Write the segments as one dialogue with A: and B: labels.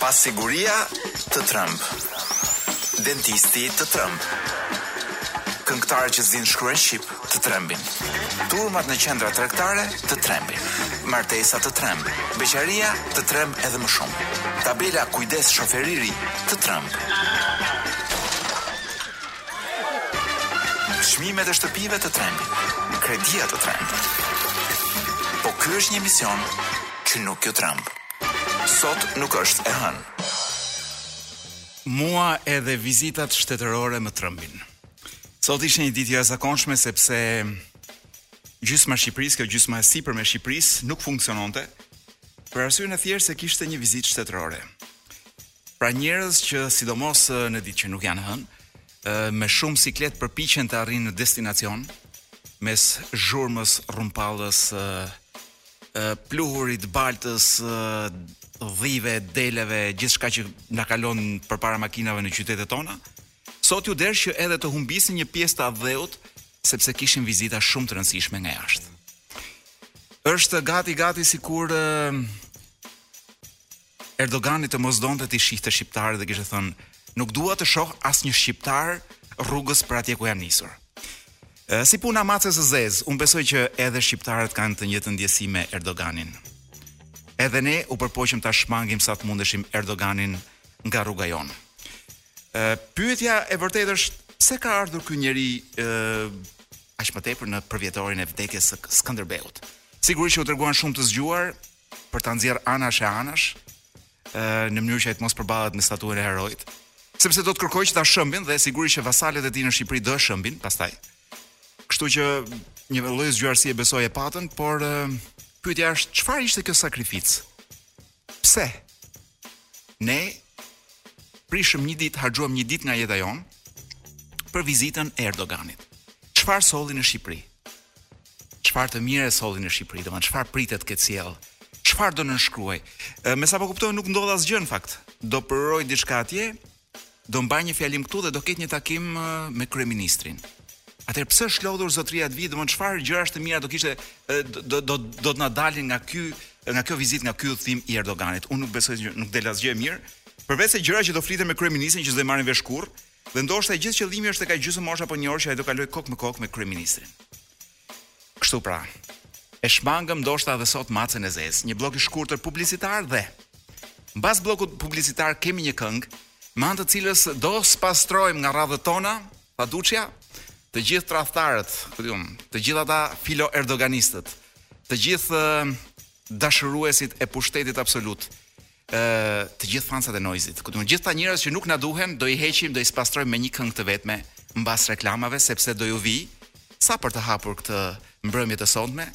A: Pasiguria të trëmb, dentisti të trëmb, këngëtarët që s'dinë të shkruajnë shqip të trembin, turmat në qendra tregtare të trembin, martesa të tremb, beqaria të tremb edhe më shumë, tabela kujdes shofer i ri të trëmb. Çmimet e shtëpive të trembin, kredia të tremb. Po ky është një emision që nuk ju tremb. Sot nuk është e hënë.
B: Mua edhe vizitat shtetërore më trëmbin. Sot ishte një ditë jo e zakonshme sepse gjysma e Shqipërisë, kjo gjysma e sipërme e Shqipërisë nuk funksiononte. Për arsyen e thjeshtë se kishte një vizitë shtetërore. Pra njerëz që sidomos në ditë që nuk janë hënë, me shumë siklet përpiqen të arrijnë në destinacion mes zhurmës, rrumpallës, pluhurit, baltës, dhive, deleve, gjithçka që na kalon përpara makinave në qytetet tona. Sot iu desh që edhe të humbisin një pjesë të atdheut sepse kishin vizita shumë të rëndësishme nga jashtë. Është gati gati sikur Erdogani të mos donte t'i shihte shqiptarët dhe kishte thënë nuk dua të shoh asnjë shqiptar rrugës për atje ku jam nisur. Si puna e maces së zezë, unë besoj që edhe shqiptarët kanë të njëjtën ndjesi me Erdoganin. Edhe ne u përpoqëm ta shmangim sa të mundeshim Erdoganin nga rruga jonë. Pyetja e vërtetë është pse ka ardhur ky njeri aq më tepër në përvjetorin e vdekjes së Skënderbeut. Sigurisht që u treguan shumë të zgjuar, për ta nxjerrë anash e anash, ë në mënyrë që ai të mos përballet me statuën e heroit, sepse do të kërkojë që ta shëmbin dhe sigurisht që vasalët e tij në Shqipëri do e shëmbin pastaj. Kështu që një lloj zgjuarsie besoj e patën, por pyetja është çfarë ishte kjo sakrificë? Pse? Ne prishëm një ditë, harxhuam një ditë nga jeta jonë për vizitën e Erdoganit. Çfarë solli në Shqipëri? Çfarë të mire solli në Shqipëri, domethënë çfarë pritet që të sjellë? Çfarë do nënshkruajë? Me sa po kuptoj nuk ndodh asgjë në fakt. Do përurojë diçka atje, do mbajë një fjalim këtu dhe do ketë një takim me kryeministrin. Atëherë pse është lodhur zotëria të vijë, domethënë çfarë gjërash të mira do kishte do do do të na dalin nga ky nga kjo vizitë, nga ky udhëtim i Erdoganit. Unë nuk besoj se nuk del asgjë e mirë. Përveçse gjëra që do fliten me kryeministrin që s'do i marrim vesh kurrë, Dhe ndoshta i gjithë qëllimi është se ka gjysëm ore apo një orë që ai do kalojë kokë më kokë me kryeministrin. Kështu pra, e shmangëm ndoshta edhe sot macen e zezë, një bllok i shkurtër publicitar dhe mbas bllokut publicitar kemi një këngë me anë të cilës do spastrojmë nga radhët tona, tha Duçja, të gjithë tradhtarët, ku di unë, të gjithë ata filo erdoganistët, të gjithë dashuruesit e pushtetit absolut, të gjithë fansat e Noizy-t. Ku do të thonë gjithë ata njerëz që nuk na duhen, do i heqim, do i spastrojmë me një këngë të vetme mbas reklamave sepse do ju vi sa për të hapur këtë mbrëmje të sontme.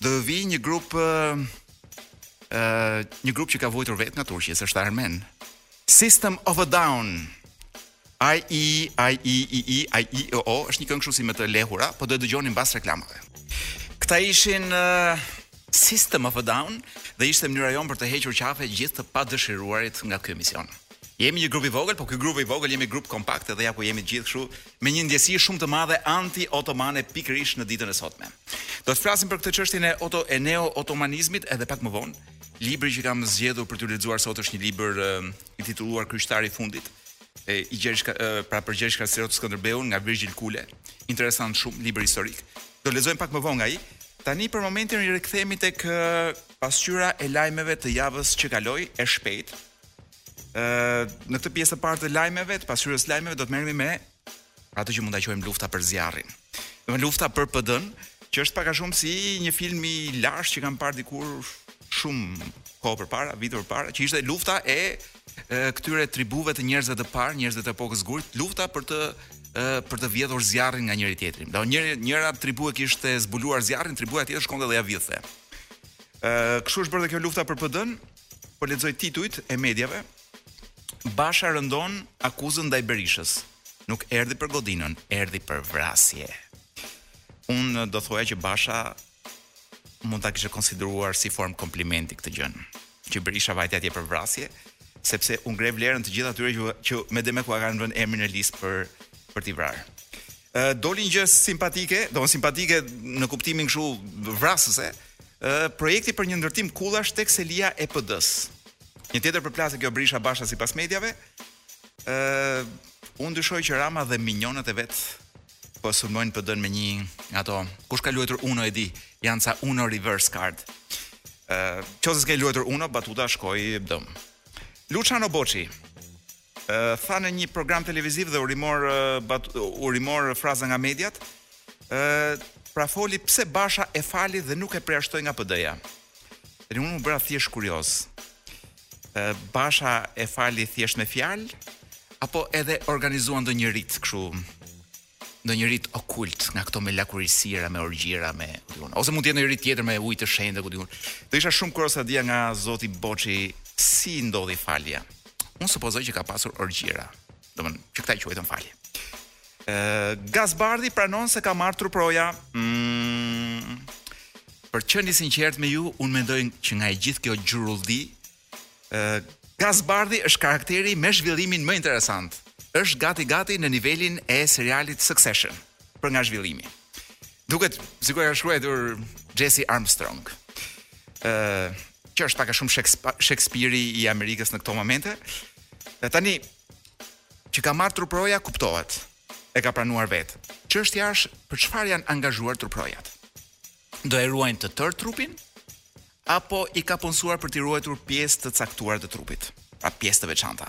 B: Do ju vi një grup ë uh, një grup që ka vuajtur vetë nga Turqia, është armen. System of a Down. Ai ii ai ii ii ai ii o o është një këngë kështu si me të lehura, po do e dëgjoni mbas reklamave. Këta ishin uh, System of a Down dhe ishte mënyra jonë për të hequr qafe gjithë të padëshiruarit nga ky emision. Jemi një grup i vogël, po ky grup i vogël jemi grup kompakt dhe ja ku jemi të gjithë kështu me një ndjesi shumë të madhe anti-otomane pikërisht në ditën e sotme. Do të flasim për këtë çështjen e oto e neo-otomanizmit edhe pak më vonë. Libri që kam zgjedhur për t'ju lexuar sot është një libër i titulluar Kryqtari i fundit, e i Gjergj pra për Gjergj Kastriot Skënderbeun nga Virgjil Kule. Interesant shumë libër historik. Do lexojmë pak më vonë nga ai. Tani për momentin i rikthehemi tek pasqyra e lajmeve të javës që kaloi e shpejt. Ë në këtë pjesë të parë të lajmeve, të pasqyrës lajmeve do të merremi me atë që mund ta quajmë lufta për zjarrin. Në lufta për PD-n, që është pak a shumë si një film i lashtë që kam parë dikur shumë kohë përpara, vite përpara, që ishte lufta e, e këtyre tribuve të njerëzve të parë, njerëzve të epokës gurit, lufta për të për të vjedhur zjarrin nga njëri tjetri. Domethënë njëra tribu e kishte zbuluar zjarrin, tribuja tjetër shkonte dhe ja vjedhte. Ë, kështu është bërë kjo lufta për PD-n. Po lexoj titujt e mediave, Basha rëndon akuzën ndaj Berishës. Nuk erdhi për godinën, erdhi për vrasje. Unë do thoja që Basha mund ta kishte konsideruar si formë komplimenti këtë gjënë. Që Berisha vajte atje për vrasje, sepse u ngre vlerën të gjithë atyre që, që me demek ua kanë vënë emrin në listë për për t'i vrarë. Ë doli një gjë simpatike, domethënë simpatike në kuptimin kështu vrasëse, Projekti për një ndërtim kullash tek selia e PD-së. Një tjetër përplasje kjo Berisha Basha sipas mediave. Ë unë dyshoj që Rama dhe minjonët e vet po sulmojnë PD-n me një nga ato kush ka luajtur Uno e di, janë ca Uno reverse card. Ë qoftë se s'ke luajtur Uno, batuta shkoi dëm. Luçiano Boçi, tha në një program televiziv dhe u rimor u rimor fraza nga mediat. ë pra foli pse Basha e fali dhe nuk e përjashtoi nga PD-ja. Dhe unë u bëra thjesht kurioz. ë Basha e fali thjesht me fjalë, apo edhe organizuan ndonjë rit kështu ndonjë rit okult nga këto me lakuriqësira, me orgjira, me ku di unë. Ose mund të jetë ndonjë rit tjetër me ujë të shenjtë, ku di unë. Do isha shumë kurioz ta dija nga zoti Boçi si ndodhi falja. Unë supozoj që ka pasur orgjira. Domthon, që këta i quajtën falje. Ë Gaz Bardhi pranon se ka marrë truproja. Mm, për të qenë i sinqertë me ju, unë mendoj që nga e gjithë kjo gjurulldi Gaz Bardhi është karakteri me zhvillimin më interesant. Është gati gati në nivelin e serialit Succession për nga zhvillimi. Duket sikur e ka shkruar Jesse Armstrong. Ëh, që është pak a shumë Shekspiri i Amerikës në këto momente. Dhe tani që ka marrë truproja kuptohet. E ka pranuar vetë. Çështja është për çfarë janë angazhuar truprojat. Do e ruajnë të tërë trupin apo i ka punësuar për t'i ruajtur pjesë të caktuara të trupit, pra pjesë të veçanta.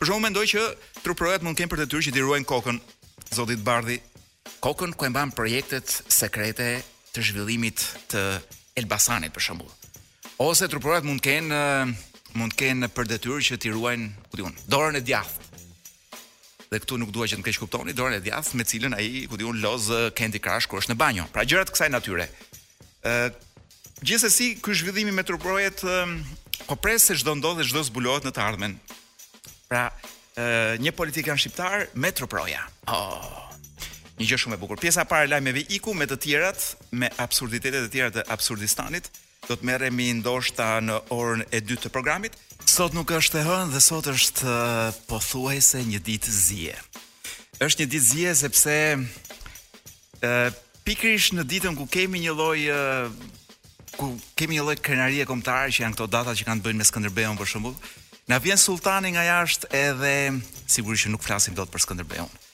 B: Për shembull, mendoj që truprojat mund të kenë për detyrë që t'i ruajnë kokën zotit Bardhi, kokën ku e mban projektet sekrete të zhvillimit të Elbasanit për shembull. Ose truprojat mund të kenë mund të kenë për detyrë që t'i ruajnë, ku di unë, dorën e djathtë. dhe këtu nuk dua që të më keqkuptoni, dorën e djathtë me të cilën ai, ku di unë, loz Candy Crush kur është në banjo. Pra gjëra të kësaj natyre. Ë gjithsesi ky zhvillimi me truprojet po pres se ç'do ndodh dhe ç'do zbulohet në të ardhmen. Pra ë një politikan shqiptar me truproja. Oh. Një gjë shumë e bukur. Pjesa e parë e lajmeve iku me të tjerat, me absurditetet e tjera të absurdistanit. Do të merremi ndoshta në orën e dytë të programit. Sot nuk është e hënë dhe sot është pothuajse një ditë zie. Është një ditë zie sepse ë pikërisht në ditën ku kemi një lloj ku kemi një lloj krenarie kombëtare që janë këto data që kanë të bëjnë me Skënderbeun për shembull, na vjen sulltani nga jashtë edhe sigurisht që nuk flasim dot për Skënderbeun.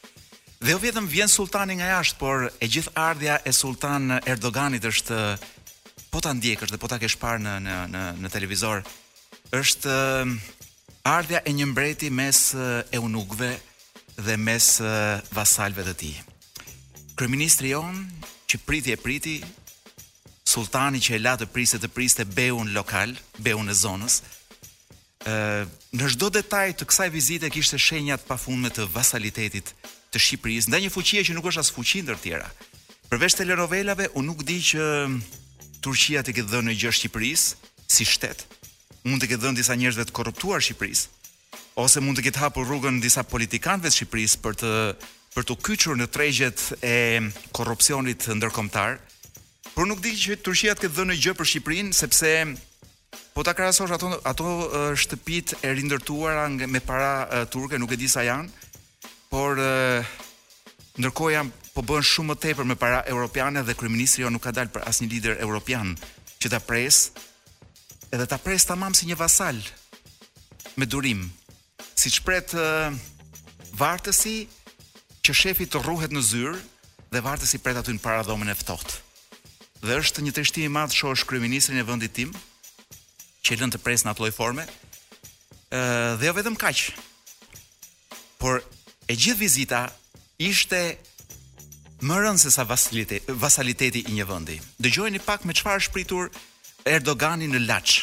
B: Dhe jo vetëm vjen sulltani nga jashtë, por e gjithë ardhja e sulltan Erdoganit është po ta ndjekësh dhe po ta kesh parë në në në në televizor, është ardhja e një mbreti mes eunukëve dhe mes vasalëve të tij. Kryeministri jonë që priti e priti sulltani që e la të priste të priste beun lokal, beun e zonës, Në çdo detaj të kësaj vizite kishte shenja të pafundme të vasalitetit të Shqipërisë ndaj një fuqie që nuk është as fuqi ndër të tjera. Përveç telenovelave, unë nuk di që Turqia t'i ketë dhënë ndonjë gjë Shqipërisë si shtet. Mund të ketë dhënë disa njerëzve të korruptuar Shqipërisë, ose mund të ketë hapur rrugën disa politikanëve të Shqipërisë për t'u për t'u kyçur në tregjet e korrupsionit ndërkombëtar. Por nuk di që Turqia të ketë dhënë ndonjë gjë për Shqipërinë sepse Po ta krahasosh ato ato shtëpitë e rindërtuara me para turke, nuk e di sa janë, por ndërkohë janë po bëhen shumë më tepër me para europiane dhe kryeministri jo nuk ka dalë për asnjë lider europian që ta presë edhe ta presë tamam si një vasal me durim. Siç pret vartësi që shefi të rruhet në zyrë dhe vartësi pret aty në paradhomën e ftohtë. Dhe është një trishtim i madh shohësh kryeministrin e vendit tim që e lënë të presë në atë lloj forme. Ë dhe jo vetëm kaq. Por e gjithë vizita ishte më e rëndë se sa vasaliteti, vasaliteti i një vendi. Dëgjojeni pak me çfarë është pritur Erdogani në Laç.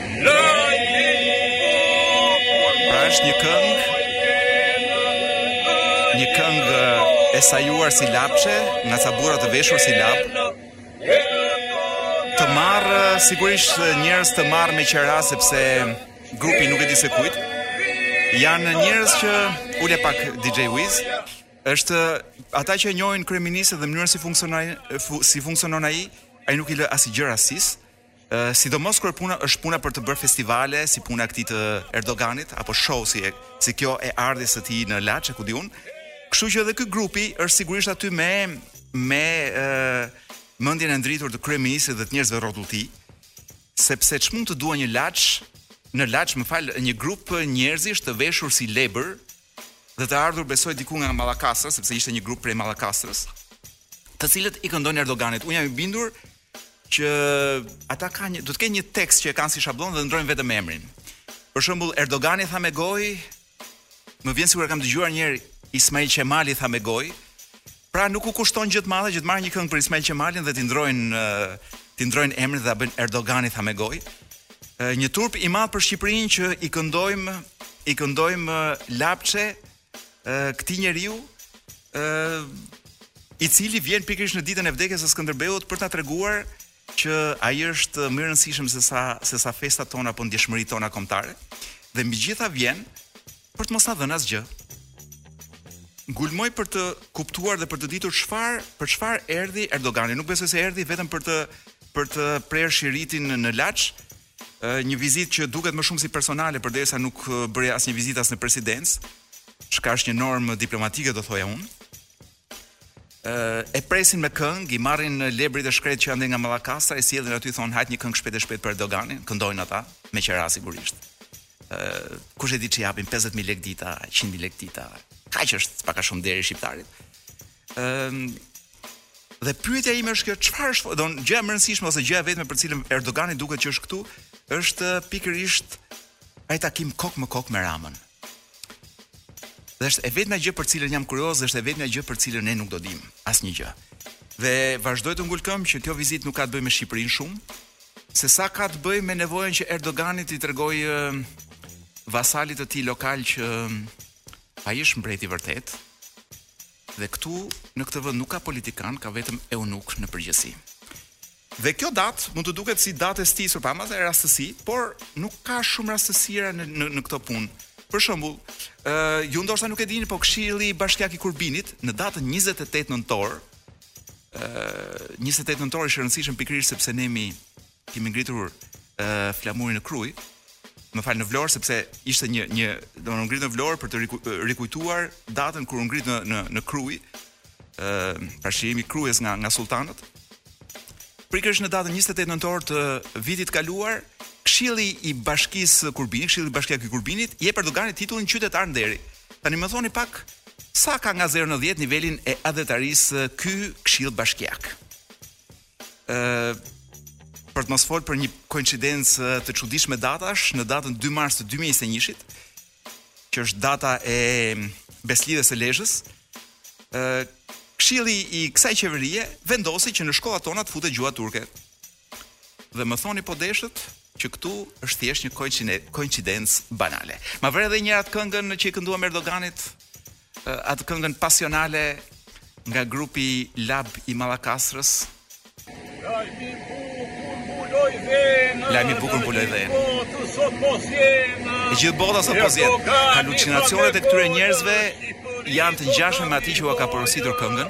B: Pra është një këngë një këngë e sajuar si labçe nga ca burra të veshur si lab. Të marrë sigurisht njerëz të marrë me qera sepse grupi nuk e di se kujt. Janë njerëz që ule pak DJ Wiz është ata që e njohin kryeministrin dhe mënyrën si funksionon si funksionon ai, ai nuk i lë asgjë rastësisë Sidomos kur puna është puna për të bërë festivale, si puna e këtij të Erdoganit apo show si e, si kjo e ardhjes së tij në Laç, ku diun. Kështu që edhe ky grupi është sigurisht aty me me ë mendjen e ndritur të kryeministrit dhe të njerëzve rrotull tij, sepse ç'mund të dua një Laç, në Laç më fal një grup njerëzish të veshur si lebër dhe të ardhur besoj diku nga Mallakastra, sepse ishte një grup prej Mallakastrës, të cilët i këndojnë Erdoganit. Unë jam i bindur që ata kanë do të kenë një tekst që e kanë si shabllon dhe ndrojnë vetëm emrin. Për shembull Erdogani tha me gojë, më vjen sikur e kam dëgjuar një herë Ismail Qemali tha me gojë. Pra nuk u kushton gjë të madhe që të marrë një këngë për Ismail Qemalin dhe t'i ndrojnë t'i ndrojnë emrin dhe ta bëjnë Erdogani tha me gojë. Një turp i madh për Shqipërinë që i këndojmë i këndojmë labçe ë këtij njeriu ë i cili vjen pikërisht në ditën e vdekjes së Skënderbeut për ta treguar që ai është më i rëndësishëm se sa se sa festat tona apo ndjeshmëritë tona kombëtare dhe mbi të gjitha vjen për të mos na dhënë asgjë. Ngulmoj për të kuptuar dhe për të ditur çfarë për çfarë erdhi Erdogani. Nuk besoj se erdhi vetëm për të për të prerë shiritin në Laç, Një vizitë që duket më shumë si personale përderisa nuk bëri asnjë vizitë as në presidencë, çka është një normë diplomatike do thoja unë. E presin me këngë, i marrin lebërit e shkretë që janë andej nga Mallakastra, i sjellin aty thonë hajt një këngë shpejt e shpejt për Erdoganin, këndojnë ata me qera sigurisht. Ë kush e di ç'u japin 50000 lekë dita, 100000 lekë dita. Kaq është pak a shumë nderi i shqiptarit. Ëm um, dhe pyetja ime është kjo, çfarë është, gjëja më e rëndësishme ose gjëja e vetme për cilën Erdogani duket që është këtu, është pikërisht ai takim kokë më kokë me Ramën. Dhe është e vetmja gjë për cilën jam kurioz, është e vetmja gjë për cilën ne nuk do dimë asnjë gjë. Dhe vazhdoj të ngul këmbë që kjo vizitë nuk ka të bëjë me Shqipërinë shumë, se sa ka të bëjë me nevojën që Erdogani t'i tregojë vasalit të tij lokal që ai është mbreti i vërtetë, Dhe këtu në këtë vend nuk ka politikanë, ka vetëm eunukë në përgjithësi. Dhe kjo datë mund të duket si datë e stisur, pa masë rastësi, por nuk ka shumë rastësira në në, në këto punë. Për shembull, ë uh, ju ndoshta nuk e dini, po Këshilli Bashkiak i Kurbinit në datën 28 nëntor, ë uh, 28 nëntor është i rëndësishëm pikërisht sepse ne mi kemi ngritur uh, flamurin në Krujë, më fal në Vlorë sepse ishte një një u ngrit në Vlorë për të riku, rikujtuar datën kur u ngrit në në në Krujë, ë uh, pas çlirimit Krujës nga nga sulltanët. Pikërisht në datën 28 nëntor të vitit të kaluar, Këshilli i Bashkisë Kurbinit, Këshilli Bashkiak i Kurbinit, i jep Erdoganit titullin qytetar nderi. Tani më thoni pak sa ka nga 0 në 10 nivelin e atdhetarisë ky Këshill Bashkiak. Ëh për të mos fol për një koincidencë të çuditshme datash, në datën 2 mars të 2021-shit, që është data e Besëlidhjes së Lezhës, ë Këshilli i kësaj qeverie vendosi që në shkollat tona të futet gjuha turke. Dhe më thoni po deshët që këtu është thjesht një koincidencë banale. Ma vre edhe njëherë atë këngën që i kënduam Erdoganit, atë këngën pasionale nga grupi Lab i Mallakastrës.
C: Lajmi
B: i bukur mbuloi dhenë. E gjithë bota sot po zien. Halucinacionet e këtyre njerëzve janë të ngjashme me atë që ua ka porositur këngën.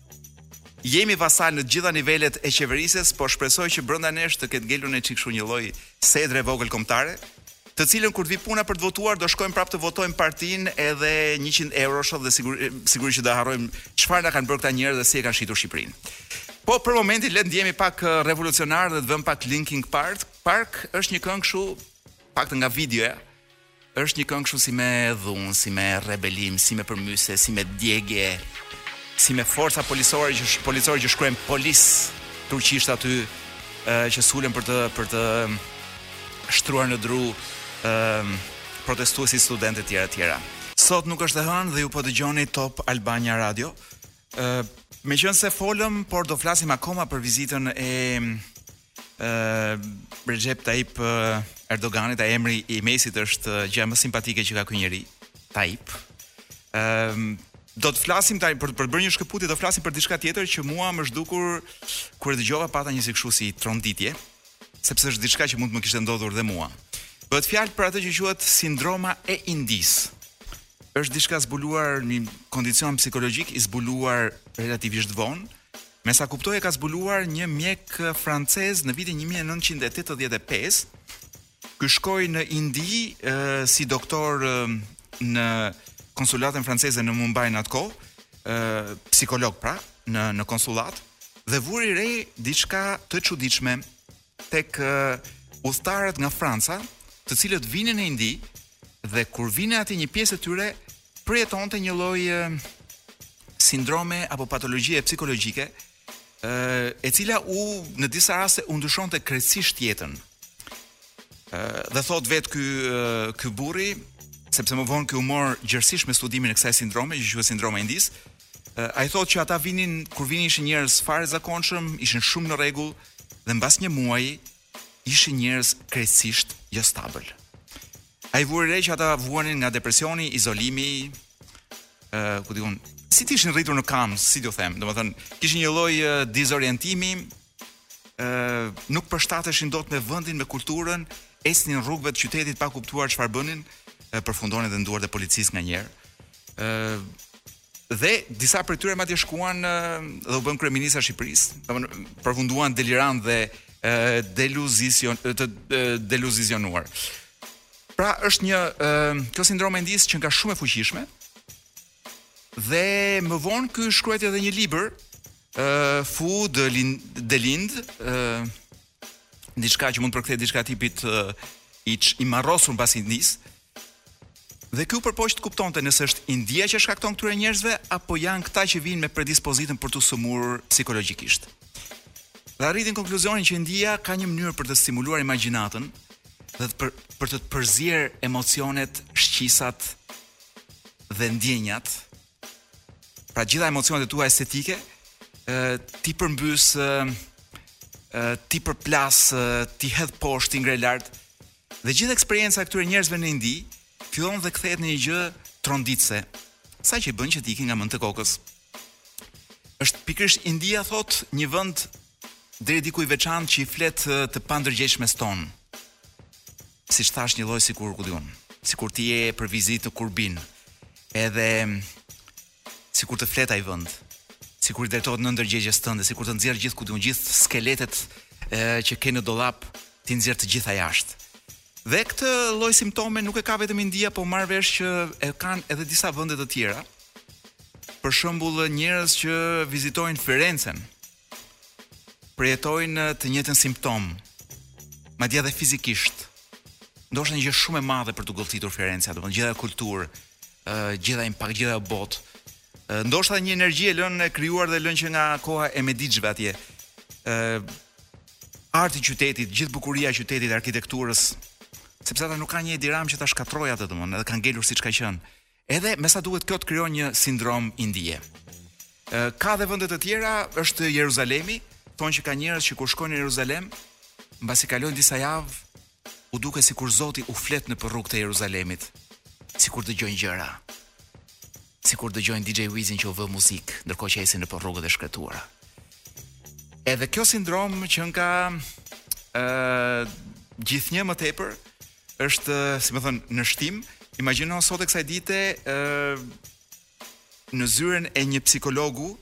B: Jemi vasalë në të gjitha nivelet e qeverisjes, por shpresoj që brenda nesh të ketë ngelur një çik kështu një lloj sedre vogël kombëtare, të cilën kur të vi puna për të votuar do shkojmë prapë të votojmë partinë edhe 100 euroshen dhe siguri, sigurisht që do harrojmë çfarë na kanë bërë këta njerëz dhe si e kanë shitur Shqipërinë. Po për momentin le të ndjehemi pak revolucionarë dhe të vëmë pak Linkin Park. Park është një këngë kështu pak nga videoja. Është një këngë kështu si me dhunë, si me rebelim, si me përmyse, si me djegje, si me forca policore që policore që shkruajnë polis turqisht aty e, që sulen për të për të shtruar në dru e, protestuesit studentë etj etj. Sot nuk është e hënë dhe ju po dëgjoni Top Albania Radio. Ë, meqenëse folëm, por do flasim akoma për vizitën e ë Recep Tayyip Erdoganit, ai emri i mesit është gjëja më simpatike që ka ky njeri, Tayyip. Ëm do të flasim tani për për të bërë një shkëputje, do të flasim për diçka tjetër që mua m'është dukur kur e dëgjova pata një si kshu si tronditje, sepse është diçka që mund të më kishte ndodhur dhe mua. Bëhet fjalë për atë që quhet sindroma e Indisë. Është diçka zbuluar në një kondicion psikologjik i zbuluar relativisht vonë, Me sa kuptoj e ka zbuluar një mjek francez në vitin një mijë e nëntëqind e tetëdhjetë e pesë. Ky shkoi në Indi si doktor në konsullatën franceze në Mumbai në atë kohë, ë psikolog pra në në konsullat dhe vuri re diçka të çuditshme. tek udhëtarët nga Franca, të cilët vinin në Indi dhe kur vinin aty një pjesë e tyre përjetonte një lloj sindrome apo patologjie psikologjike, ë e cila u në disa raste u ndryshonte krejtësisht jetën. ë dhe thotë vetë ky ky burri, sepse më vonë ky u mor gjerësisht me studimin e kësaj sindrome, që quhet sindroma e Indisë. Ai thotë që ata vinin kur vinin ishin njerëz fare zakonshëm, ishin shumë në rregull, ë dhe mbas një muaji ishin njerëz krejtësisht jo stabil. Ai vuri re që ata vuanin nga depresioni, izolimi, ë, uh, ku di unë, si të ishin rritur në kamp, si t'ju them, domethënë, kishin një lloj uh, dizorientimi, ë, uh, nuk përshtateshin dot me vendin, me kulturën, ecnin rrugëve të qytetit pa kuptuar çfarë bënin, uh, përfundonin dhe në duart e policisë nganjëherë. ë, uh, Dhe disa prej tyre madje shkuan dhe u bënë kryeministra të Shqipërisë, domethënë përfunduan delirant dhe deluzion të deluzionuar. Pra është një kjo sindroma e Indisë qenka shumë e fuqishme. Dhe më vonë ky shkruajti edhe një libër, uh, Fous de l'Inde, de l'Inde uh, diçka që mund të përkthehet diçka tipit i ç, i marrosur mbas Indisë. Dhe ky u përpoq të kuptonte nëse është India që ia shkakton këtyre njerëzve apo janë këta që vijnë me predispozitën për t'u sëmurur psikologjikisht. Dhe arriti në konkluzionin që India ka një mënyrë për të stimuluar imagjinatën dhe të për, për të përzier emocionet, shqisat dhe ndjenjat Pra gjitha emocionet e tua estetike ti përmbys ti përplas ti hedh poshtë ti ngre lart dhe gjithë eksperienca e këtyre njerëzve në Indi fillon dhe kthehet në një gjë tronditëse sa që i bën që ti ikin nga mendt e kokës është pikërisht India thot një vend deri diku i veçantë që i flet të pandërgjegjshmes tonë siç thash një lloj sikur ku diun, sikur ti je për vizitë te Kurbin. Edhe sikur të flet ai vend, sikur i drejtohet nënndërgjegjes tënde, sikur të nxjerr gjithë ku diun, gjithë skeletet e, që ke në dollap, ti nxjerr të gjitha jashtë. Dhe këtë lloj simptome nuk e ka vetëm India, po marr vesh që e kanë edhe disa vende të tjera. Për shembull, njerëz që vizitojnë Firenzen, Përjetojnë të njëjtën simptom, madje edhe fizikisht. Ndoshta një gjë shumë e madhe për tu gëlltitur Firenca, domethënë gjithë ajo kulturë, ë gjithë ai impakt gjithë ajo botë. Ndoshta një energji e lënë e krijuar dhe lënë që nga koha e Mediçëve atje. ë Arti i qytetit, gjithë bukuria e qytetit, arkitekturës, sepse ata nuk kanë një Edi Ramë që ta shkatërrojë atë domthonë, edhe ka ngelur siç ka qenë. Edhe me sa duket kjo të krijon një sindrom indie. Ë ka dhe vende të tjera, është Jeruzalemi, thonë që ka njerëz që kur shkojnë në Jeruzalem, mbasi kalojnë disa javë, u duket sikur Zoti u flet nëpër rrugët e Jeruzalemit, sikur dëgjojnë gjëra. Sikur dëgjojnë DJ Wizin që u vë muzikë, ndërkohë që ecin nëpër rrugët e shkretuara. Edhe kjo sindrom qenka ë gjithnjë më tepër është, si me thënë, në shtim. Imagjino sot e kësaj dite ë në zyrën e një psikologu,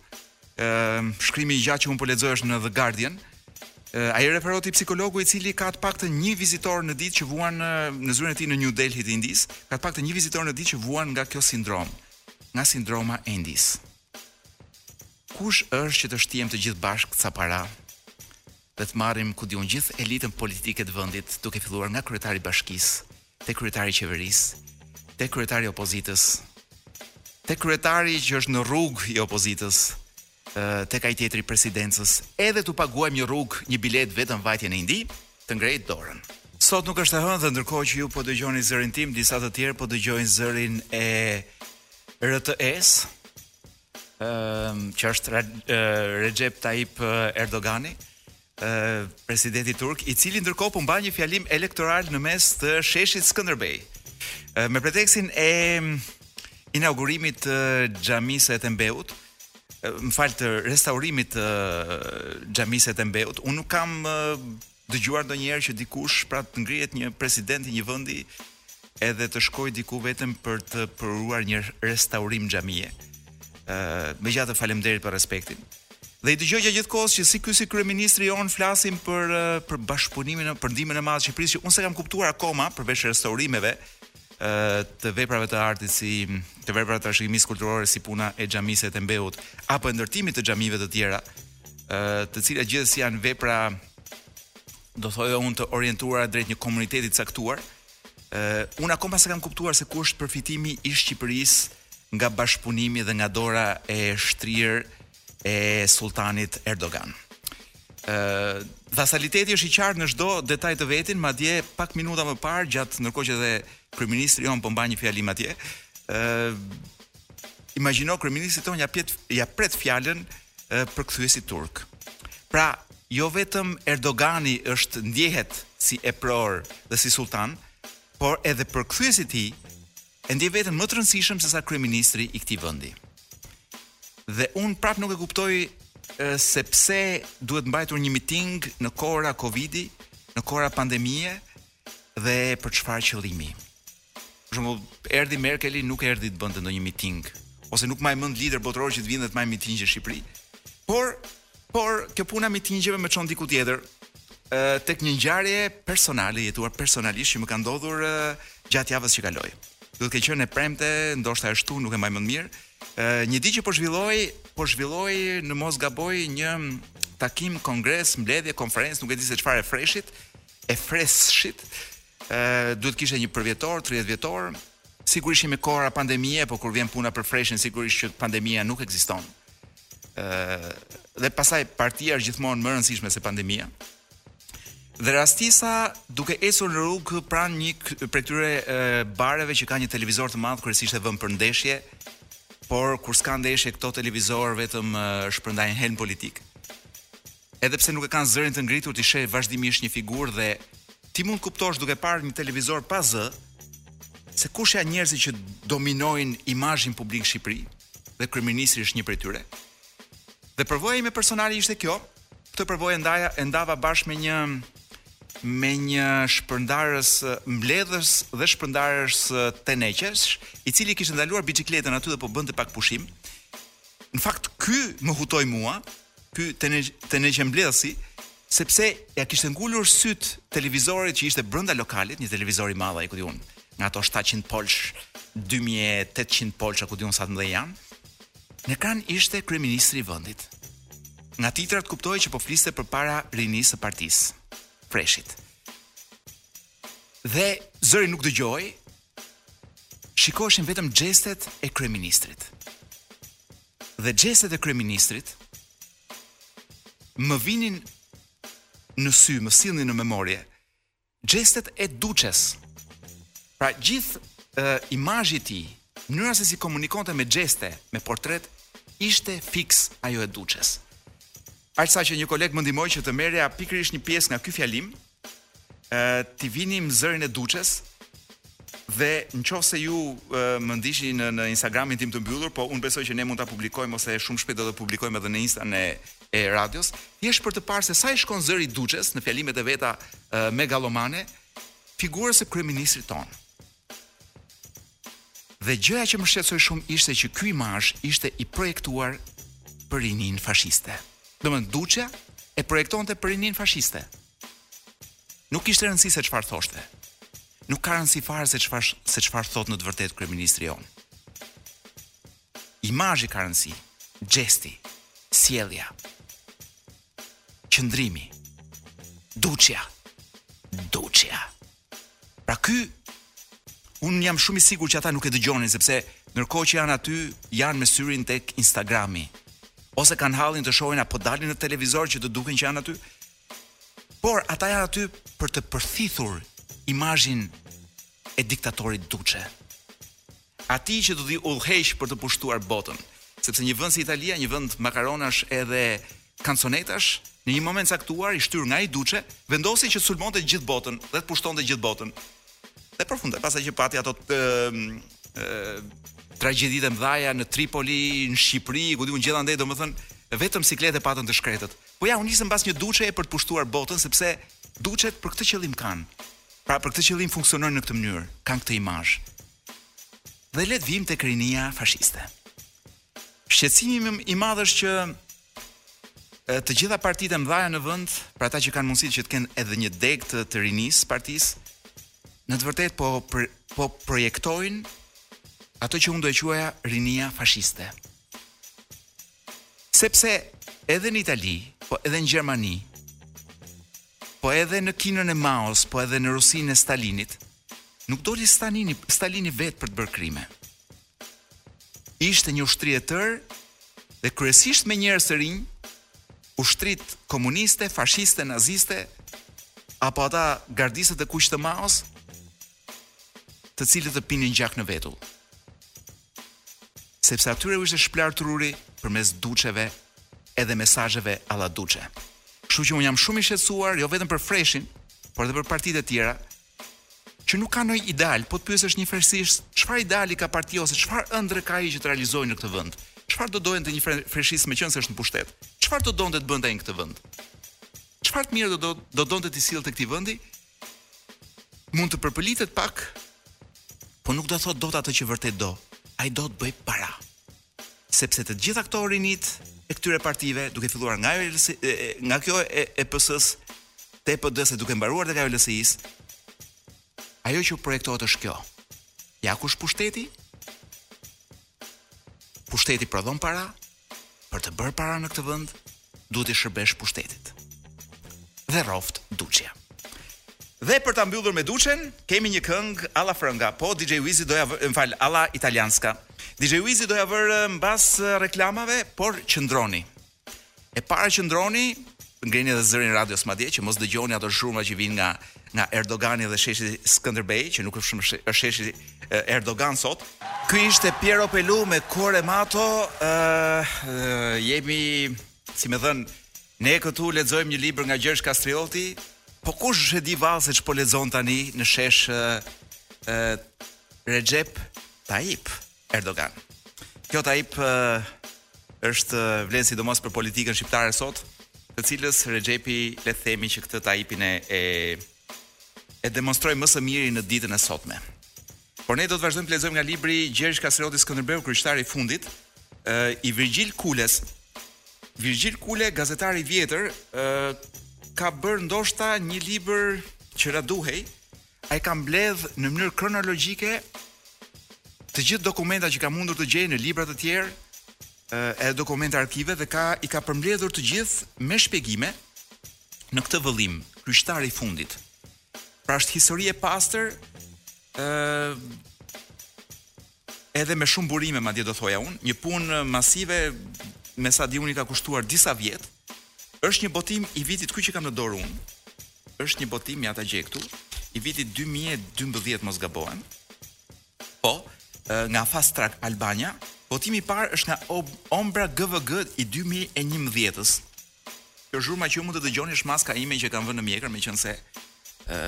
B: ë shkrimi i gjatë që un po lexoj është në The Guardian. Ë ai referon te një psikolog i cili ka të paktën një vizitor në ditë që vuan në, në zyrën e tij në New Delhi të Indisë, ka të paktën një vizitor në ditë që vuan nga kjo sindrom, nga sindroma e Indisë. Kush është që të shtiem të gjithë bashkë ca para? dhe të marrim ku diun gjithë elitën politike të vendit, duke filluar nga kryetari i bashkisë, te kryetari i qeverisë, te kryetari i opozitës, te kryetari që është në rrugë i opozitës, tek ai tjetri i presidencës, edhe tu paguajmë një rrugë, një biletë vetëm vajtje në Indi, të ngrejë dorën. Sot nuk është e hënë dhe ndërkohë që ju po dëgjoni zërin tim, disa të tjerë po dëgjojnë zërin e RTE-së. ë që është Recep Tayyip Erdogani, ë presidenti turk, i cili ndërkohë po mban një fjalim elektoral në mes të sheshit Skënderbej. Ë me preteksin e inaugurimit të xhamisë së Etembeut, më fal të restaurimit të xhamisë së Etembeut, unë nuk kam dëgjuar ndonjëherë që dikush pra të ngrihet një president i një vendi edhe të shkojë diku vetëm për të përuruar një restaurim xhamie. Ë, uh, megjithatë faleminderit për respektin. Dhe i dëgjoj gjatë gjithë kohës që si ky si kryeministri jonë flasin për uh, për bashkëpunimin për ndihmën e madhe të Shqipërisë që unë s'e kam kuptuar akoma përveç restaurimeve ë uh, të veprave të artit si të veprave të trashëgimisë kulturore si puna e xhamisë së Et'hem Beut apo e ndërtimit të xhamive të tjera ë të cilat gjithsesi janë vepra do thoja unë të orientuara drejt një komuniteti të caktuar. ë unë akoma s'e kam kuptuar se ku është përfitimi i Shqipërisë nga bashkëpunimi dhe nga dora e shtrirë e sulltanit Erdogan. ë vasaliteti është i qartë në çdo detaj të vetin, madje pak minuta më parë gjatë ndërkohë që dhe kryeministri jonë po mban një fjalim atje, ë imagjino kryeministri tonë ia pret ia pret fjalën përkthyesi turk. Pra, jo vetëm Erdogani është ndjehet si epror dhe si sulltan, por edhe përkthyesi i tij e ndjen veten më të rëndësishëm se sa kryeministri i këtij vendi. Dhe unë prapë nuk e kuptoj se pse duhet mbajtur një miting në kohëra Covidi, në kohëra pandemie, dhe për çfarë qëllimi. Për shembull, erdhi Merkeli nuk erdhi të bënte ndonjë miting ose nuk mbaj mend liderë botërorë që të vinë dhe të mbajnë miting në Shqipëri. Por, por kjo puna mitingjeve më çon diku tjetër. Ë tek një ngjarje personale jetuar personalisht që më ka ndodhur gjatë javës që kaloi. Do të ketë qenë e premte, ndoshta e shtunë, nuk e mbaj mend mirë. Ë një ditë që po zhvillohej, po zhvillohej në mos gaboj një takim, kongres, mbledhje, konferencë, nuk e di se çfarë e FRESH-it, e FRESSH-it, ë duhet kishte një përvjetor, 30 vjetor. Sigurisht jemi kohëra pandemie, po kur vjen puna për FRESH-in sigurisht që pandemia nuk ekziston. ë dhe pastaj partia është gjithmonë më e rëndësishme se pandemia. Dhe rastisa duke ecur në rrugë pranë një prej këtyre bareve që kanë një televizor të madh kryesisht e vënë për ndeshje, por kur s'ka ndeshje këto televizor vetëm shpërndajnë helm politik. edhe pse nuk e kanë zërin të ngritur ti sheh vazhdimisht një figurë dhe ti mund të kuptosh duke parë një televizor pa zë se kush janë njerëzit që dominojnë imazhin publik në Shqipëri dhe kryeministri është një prej tyre. Dhe përvoja ime personale ishte kjo, këtë përvojë ndaja e ndava bashkë me një me një shpërndarës mbledhës dhe shpërndarës teneqesh, i cili kishte ndaluar biçikletën aty dhe po bënte pak pushim. Në fakt ky më hutoi mua ky teneqembledhësi, sepse ia kishte ngulur sytë televizorit që ishte brenda lokalit, një televizor i madh ai ku di un, nga ato 700 polsh, 2800 polsh ku di un sa të mëdhenj janë. Në ekran ishte kryeministri i vendit. Nga titrat kuptohej që po fliste përpara rinisë së partisë. Freshit. Dhe zëri nuk dëgjohej. Shikoheshin vetëm xhestet e kryeministrit. dhe xhestet e kryeministrit më vinin në sy, më sillnin në memorie xhestet e Duçes. Pra gjithë uh, imazhi i tij, mënyra se si komunikonte me xheste, me portret, ishte fiks ajo e Duçes. Aq sa që një koleg më ndihmoi që të merrja pikërisht një pjesë nga ky fjalim, t'i vinim zërin e Duçes dhe në qoftë se ju më ndiqni në, në Instagramin tim të mbyllur, po unë besoj që ne mund ta publikojmë ose shumë shpejt do ta publikojmë edhe në Instan e radios, thjesht për të parë se sa i shkon zëri i Duçes në fjalimet e veta e, megalomane, figurës së kryeministrit tonë. Dhe gjëja që më shqetësoi shumë ishte që ky imazh ishte i projektuar për rininë fashiste. Domethënë Duçja e projektonte për rininë fashiste. Nuk kishte rëndësi se çfarë thoshte. Nuk ka rëndësi fare se çfarë se çfarë thotë në të vërtetë kryeministri jonë. Imazhi ka rëndësi, xhesti, sjellja, qëndrimi, Duçja, Duçja. Pra ky unë jam shumë i sigurt që ata nuk e dëgjonin sepse ndërkohë që janë aty janë me syrin tek Instagrami. Ose kanë hallin të shohin a po dalin në televizor që të duken që janë aty. Por ata janë aty për të përthithur imazhin e diktatorit Duçe. Atij që do t'i udhëheqë për të pushtuar botën, sepse një vend si Italia, një vend makaronash edhe kanconetash, në një moment të caktuar i shtyrë nga ai Duçe, vendosi që të sulmonte gjithë botën dhe të pushtonte gjithë botën. Dhe përfundoi, pastaj që pati ato tragjeditë e mëdha në Tripoli, në Shqipëri, ku di un gjithë andej, domethënë vetëm siklete patën të shkretët. Po ja, u nisën mbas një Duçe për të pushtuar botën sepse Duçet për këtë qëllim kanë. Pra për këtë qëllim funksionojnë në këtë mënyrë, kanë këtë imazh. Dhe le të vijmë tek rinia fashiste. Shqetësimi më i madh është që të gjitha partitë e mëdha në vend, për ata që kanë mundësi që të kenë edhe një degë të, të rinisë së partisë, në të vërtetë po për, po projektojnë atë që unë do e quaja rinia fashiste. Sepse edhe në Itali, po edhe në Gjermani, po edhe në Kinën e Maos, po edhe në Rusinë e Stalinit, Nuk doli Stalini, Stalini vetë për të bërë krime. Ishte një ushtri e tërë dhe kryesisht me njerëz të rinj, ushtritë komuniste, fashiste, naziste apo ata gardistët e kuq të Maos, të cilët të pinin gjak në vetull. Sepse atyre u ishte shplarë truri përmes duçeve edhe mesazheve alla duçe. Kështu që unë jam shumë i shqetësuar jo vetëm për Freshin, por edhe për partitë e tjera, Që nuk ka ndonjë ideal, po të pyesësh një freshist, çfarë ideali ka partia ose çfarë ëndrre ka ai që të realizojë në këtë vend? Çfarë do donte një freshist meqenëse është në pushtet? Çfarë do donte të bënte ai në këtë vend? Çfarë të mirë do do, do donte të sillte këtij vendi? Mund të përpëlitet pak, po nuk do thotë dot atë që vërtet do. Ai do të bëjë para. sepse të gjitha këto rinitë e këtyre partive, duke filluar nga ajo nga kjo e, e PS-së, te PD-së duke mbaruar tek ajo LSI-së, ajo që projektohet është kjo. Ja ku është pushteti? Pushteti prodhon para për të bërë para në këtë vend, duhet t'i shërbesh pushtetit. Dhe rroftë Duçja. Dhe për ta mbyllur me Duçen, kemi një këngë alla frënga. Po DJ Wizi do ja vë, më fal, alla italianska. DJ Wizi do ja vërë mbas reklamave, por qëndroni. E para qëndroni, ngreni edhe zërin radios madje që mos dëgjoni ato zhurma që vijnë nga nga Erdogani dhe sheshi Skënderbej, që nuk është shumë sheshi Erdogan sot. Ky ishte Piero Pelu me Cuore Matto, ë uh, jemi si me thënë ne këtu lexojmë një libër nga Gjergj Kastrioti, po kush e di vallë se ç'po lexon tani në shesh ë uh, Recep Tayyip. Erdogan. Kjo Taip është vlen sidomos për politikën shqiptare sot, të cilës Rexhepi le të themi që këtë Taipin e e, e demonstroi më së miri në ditën e sotme. Por ne do të vazhdojmë të lexojmë nga libri Gjergj Kastrioti Skënderbeu kryqëtari i fundit, e, i Virgjil Kules. Virgjil Kule, gazetar i vjetër, e, ka bërë ndoshta një libër që ra duhej, Ai ka mbledh në mënyrë kronologjike të gjithë dokumenta që ka mundur të gjejë në libra të tjerë, edhe dokumente arkive dhe ka i ka përmbledhur të gjithë me shpjegime në këtë vëllim, kryqëtari i fundit. Pra është histori e pastër, ë edhe me shumë burime madje do thoja unë, një punë masive me sa di unë i ka kushtuar disa vjet. Është një botim i vitit ky që kam në dorë unë. Është një botim ja ta gjej këtu, i vitit 2012 mos gabohem. Po, nga Fast Track Albania, botimi i parë është nga Ombra GVG i 2011-s. Kjo zhurma që ju mund të dëgjoni është maska ime që kam vënë në mjekër, meqenëse ë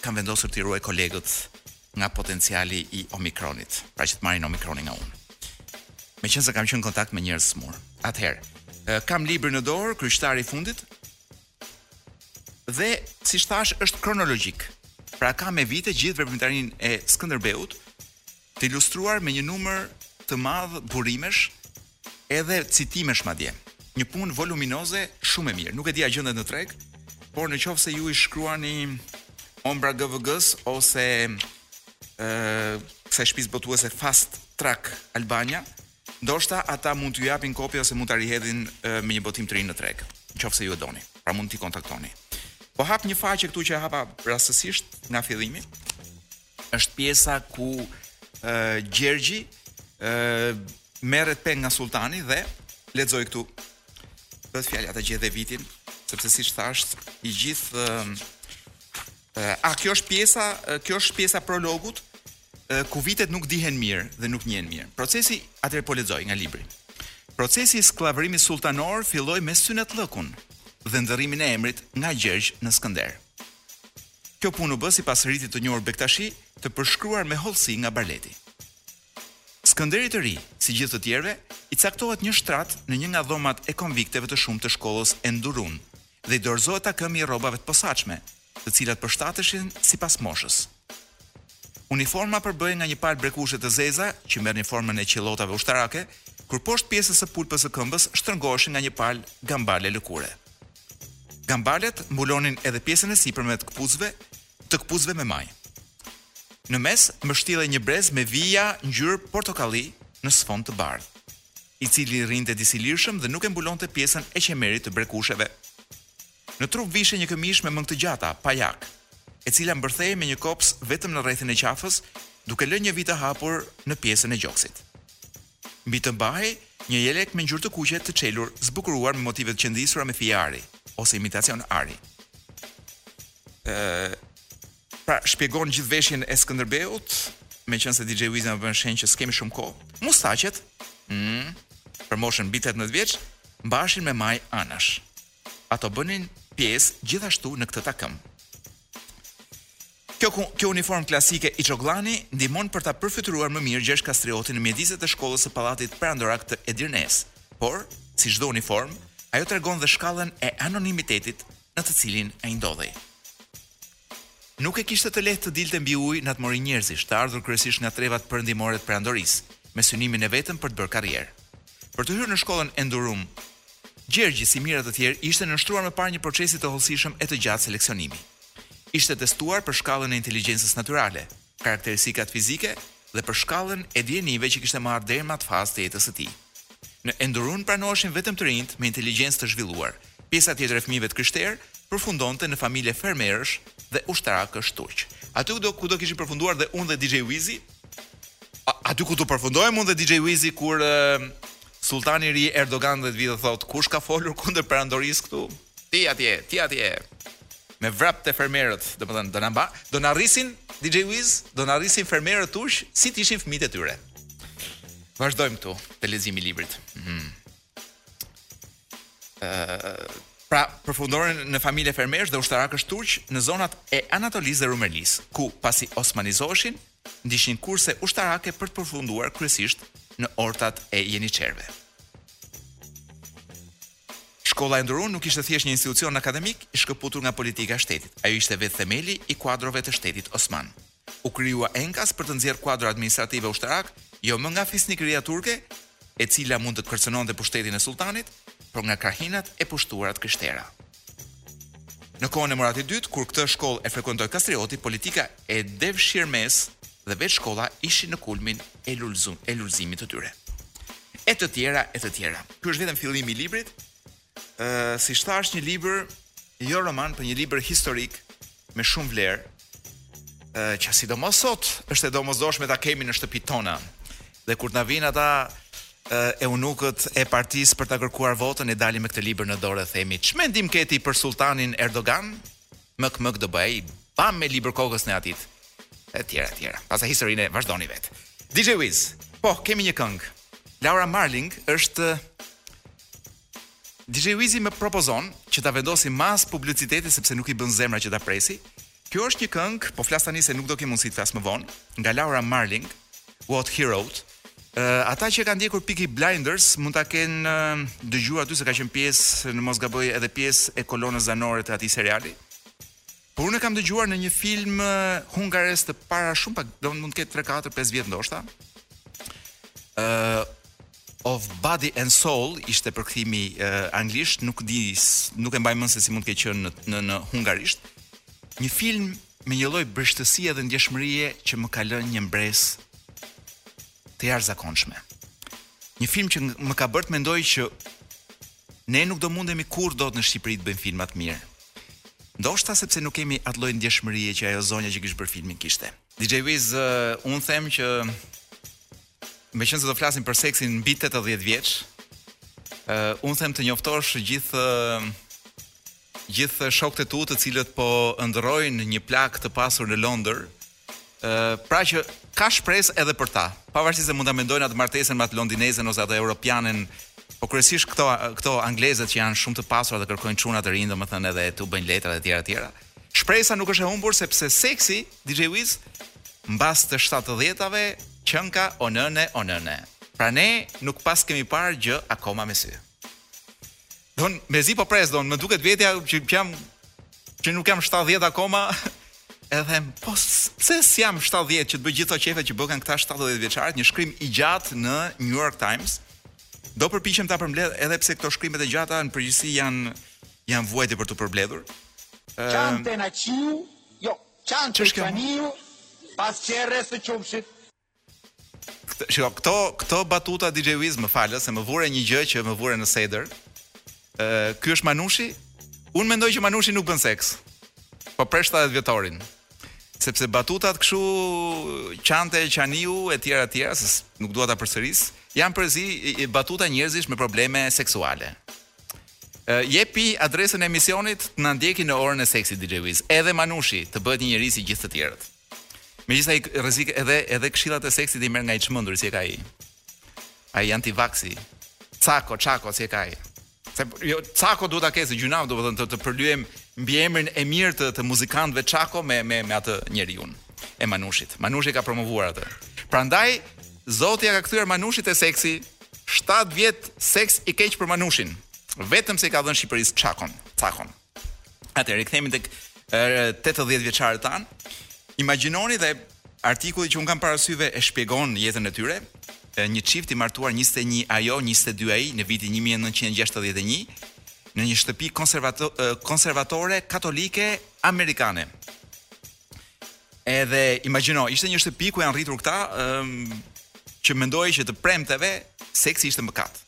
B: kam vendosur t'i ruaj kolegët nga potenciali i Omikronit, pra që të marrin Omikronin nga unë. Meqenëse kam qenë në kontakt me njerëz smur. Atëherë, kam librin në dorë, Kryqtari i fundit. Dhe, siç thash, është kronologjik. Pra ka me vite gjithë veprimtarinë e Skënderbeut, të ilustruar me një numër të madh burimesh edhe citimesh madje. Një punë voluminoze shumë e mirë. Nuk e di a gjendet në treg, por në qoftë se ju i shkruani Ombra GVG-s ose ë kësaj shtëpisë botuese Fast Track Albania, ndoshta ata mund t'ju japin kopje ose mund ta rihedhin me një botim të ri në treg, në qoftë se ju e doni. Pra mund t'i kontaktoni. Po hap një faqe këtu që e hapa rastësisht nga fillimi. Është pjesa ku uh, Gjergji uh, merret peng nga Sulltani dhe lexoj këtu. Do të thoja ta gjej dhe vitin, sepse siç thash, i gjithë uh, a kjo është pjesa, uh, kjo është pjesa prologut uh, ku vitet nuk dihen mirë dhe nuk njihen mirë. Procesi atëherë po lexoj nga libri. Procesi i skllavërimit sulltanor filloi me synetllëkun dhe ndërrimin e emrit nga Gjergj në Skënder. Kjo punë u bë sipas ritit të njohur bektashi, të përshkruar me hollësi nga Barleti. Skënderit të Ri, si gjithë të tjerëve, i caktohet një shtrat në një nga dhomat e konvikteve të shumtë të shkollës Endurun dhe i dorëzohet takëmi i rrobave të posaçme, të cilat përshtateshin sipas moshës. Uniforma përbëhej nga një palë brekushe të zeza, që merrnin formën e qillotave ushtarake, kur poshtë pjesës së pulpës së këmbës shtërngoheshin nga një palë gambale lëkure. Gambalet mbulonin edhe pjesën e sipërme të këpucëve, të këpucëve me majë. Në mes mbështillej një brez me vija ngjyrë portokalli në sfond të bardhë, i cili rrinte disi lirshëm dhe nuk e mbulonte pjesën e qemerit të brekusheve. Në trup vishej një këmishë me mëngë të gjata, pa jakë, e cila mbërthehej me një kopsë vetëm në rrethin e qafës, duke lënë një vijë të hapur në pjesën e gjoksit. Mbi të mbahej një jelek me ngjyrë të kuqe të çelur, zbukuruar me motive të qendisura me fije ari ose imitacion ari. Ëh, pra shpjegon gjithë veshjen e Skënderbeut, meqenëse DJ Wizi më bën shenjë që s'kemi shumë kohë. Mustaqet, mm, për moshën mbi 18 vjeç, mbaheshin me majë anash. Ato bënin pjesë gjithashtu në këtë takëm. Kjo kjo uniformë klasike içogllani ndihmon për ta përfytyruar më mirë Gjergj Kastriotin në mjediset e shkollës së pallatit perandorak të Edirnesë. Por, si çdo uniformë, ajo tregon dhe shkallën e anonimitetit në të cilin ai ndodhej. Nuk e kishte të lehtë të dilte mbi ujë në atë mori njerëzish, të ardhur kryesisht nga trevat perëndimore të Perandorisë, me synimin e vetëm për të bërë karrierë. Për të hyrë në shkollën Endurum, Gjergji, si mijëra të tjerë, ishte nënshtruar më parë një procesi të hollësishëm e të gjatë seleksionimi. Ishte testuar për shkallën e inteligjencës natyrale, karakteristikat fizike dhe për shkallën e dijenive që kishte marrë deri në atë fazë të jetës së tij. Në Endurun pranoheshin vetëm të rinjtë me inteligjencë të zhvilluar. Pjesa tjetër e fëmijëve të krishterë përfundonte në familje fermerësh dhe ushtarakësh turq. Aty ku do ku do kishin përfunduar dhe unë dhe DJ Wizi, Aty ku do përfundojmë unë dhe DJ Wizi kur uh, Sulltani i ri Erdogan dhe të vijë të thotë kush ka folur kundër perandorisë këtu? Ti atje, ti atje. Me vrap te fermerët, domethënë do na do na rrisin, DJ Wiz, do na rrisin fermerët turq, si të ishin fëmijët e tyre. Vazhdojmë këtu, te leximi i librit. Mm -hmm. pra përfundonin në familje fermerësh dhe ushtarakësh turq në zonat e Anatolisë dhe Rumelisë, ku pasi osmanizoheshin, ndiqnin kurse ushtarake për të përfunduar kryesisht në ortat e jeniçerëve. Shkolla Endurun nuk ishte thjesht një institucion akademik i shkëputur nga politika e shtetit. Ajo ishte vetë themeli i kuadrove të shtetit osman. u krijua enkas për të nxjerrë kuadro administrativ e ushtarak, jo më nga fisnikëria turke, e cila mund të kërcënonte pushtetin e sulltanit, por nga krahinat e pushtuara të krishtera. Në kohën e Muratit II, kur këtë shkollë e frekuentoi Kastrioti, politika e devshirmesë dhe vetë shkolla ishin në kulmin e lulëzimit të tyre. E të tjera, e të tjera. Ky është vetëm fillimi i librit, ë siç thashë një libër jo roman, por një libër historik me shumë vlerë. ë që sidomos sot është e domosdoshme ta kemi në shtëpitë tona. Dhe kur të na vijnë ata eunukët e partisë për ta kërkuar votën u dalim me këtë libër në dorë e themi ç'mendim ke ti për sulltanin Erdogan? Mëk mëk do bëjë bam me libër kokës në atit. Etj etj. Pastaj historinë vazhdoni vetë. DJ Wiz. Po, kemi një këngë. Laura Marling është DJ Wizi më propozon që ta vendosim mas publicitetit sepse nuk i bën zemra që ta presi. Kjo është një këngë, po flas tani se nuk do kem mundësi të flas më vonë, nga Laura Marling, What He Wrote. Uh, ata që kanë ndjekur Peaky Blinders mund ta kenë uh, dëgjuar aty se ka qenë pjesë, në mos gaboj, edhe pjesë e kolonës zanore të atij seriali. Por unë e kam dëgjuar në një film hungarez të para shumë pak, do mund të ketë 3 4 5 vjet ndoshta. ë uh, of Body and Soul ishte përkthimi uh, anglisht, nuk di nuk e mbaj mend se si mund të ketë qenë në, në në hungarisht. Një film me një lloj brishtësie dhe ndjeshmërie që më ka lënë një mbresë të jashtëzakonshme. Një film që më ka bërë të mendoj që Ne nuk do mundemi kurrë dot në Shqipëri të bëjmë filma të mirë. Ndoshta sepse nuk kemi atë lloj ndjeshmërie që ajo zonja që kish bërë filmin kishte. DJ Wiz, uh, unë them që me qënë se do flasim për seksin mbi 80 vjeç, uh, unë them të njoftosh gjithë uh, Gjithë shokët e tu të cilët po ëndërrojnë një plakë të pasur në Londër, ë pra që ka shpresë edhe për ta. Pavarësisht se mund ta mendojnë atë martesën me atë londinezen ose atë europianen, po kryesisht këto këto anglezet që janë shumë të pasura dhe kërkojnë çuna të rinj, domethënë edhe tu bëjnë letrat etj etj. Shpresa nuk është e humbur sepse seksi DJ Wiz mbas të shtatëdhjetave qënka o nëne o nëne. Pra ne nuk paskemi parë gjë akoma me sy. Don, mezi po pres don, më duket vetja që jam që nuk jam 70 akoma. Edhe them, po pse s'jam 70 që të bëj gjithë ato qefe që bëkan këta 70 vjeçarët, një shkrim i gjatë në New York Times. Do përpiqem ta përmbledh edhe pse këto shkrimet e gjata në përgjithësi janë janë vuajtje për t'u përmbledhur.
D: Qante qaniu, jo, qante qaniu pas qerres së qumshit.
B: Shiko, këto këto batuta DJ Wiz më fal se më vure një gjë që më vure në sedër. Ë, ky është Manushi. Unë mendoj që Manushi nuk bën seks. Po pres 70 vjetorin. Sepse batutat kështu qante qaniu e tjera e tjera, se nuk dua ta përsëris, janë për Zotin batuta njerëzish me probleme seksuale. Ë, jepi adresën e emisionit të na ndjekin në orën e seksit DJ Wiz. Edhe Manushi të bëhet një njeri si gjithë të tjerët. Megjithëse ai rrezik edhe edhe këshillat e seksit i merr nga i çmenduri si e ka ai. Ai anti vaksi. Cako, çako si e ka ai. Se jo Cako duhet ta ketë se gjynah, domethënë të, të përlyejmë mbiemrin e mirë të, të muzikantëve Çako me me me atë njeriu e Manushit. Manushi ka promovuar atë. Prandaj Zoti ja ka kthyer Manushit te seksi 7 vjet seks i keq për Manushin. Vetëm se i ka dhënë Shqipërisë Cakon, Cakon. Atëherë kthehemi tek 80 vjeçarët tanë. Imagjinoni dhe artikulli që un kam para syve e shpjegon jetën e tyre. Një çift i martuar 21 ajo, 22 ai në vitin 1961 në një shtëpi konservato konservatore katolike amerikane. Edhe imagjino, ishte një shtëpi ku janë rritur këta, ëm që mendohej që të premteve seksi ishte mëkat.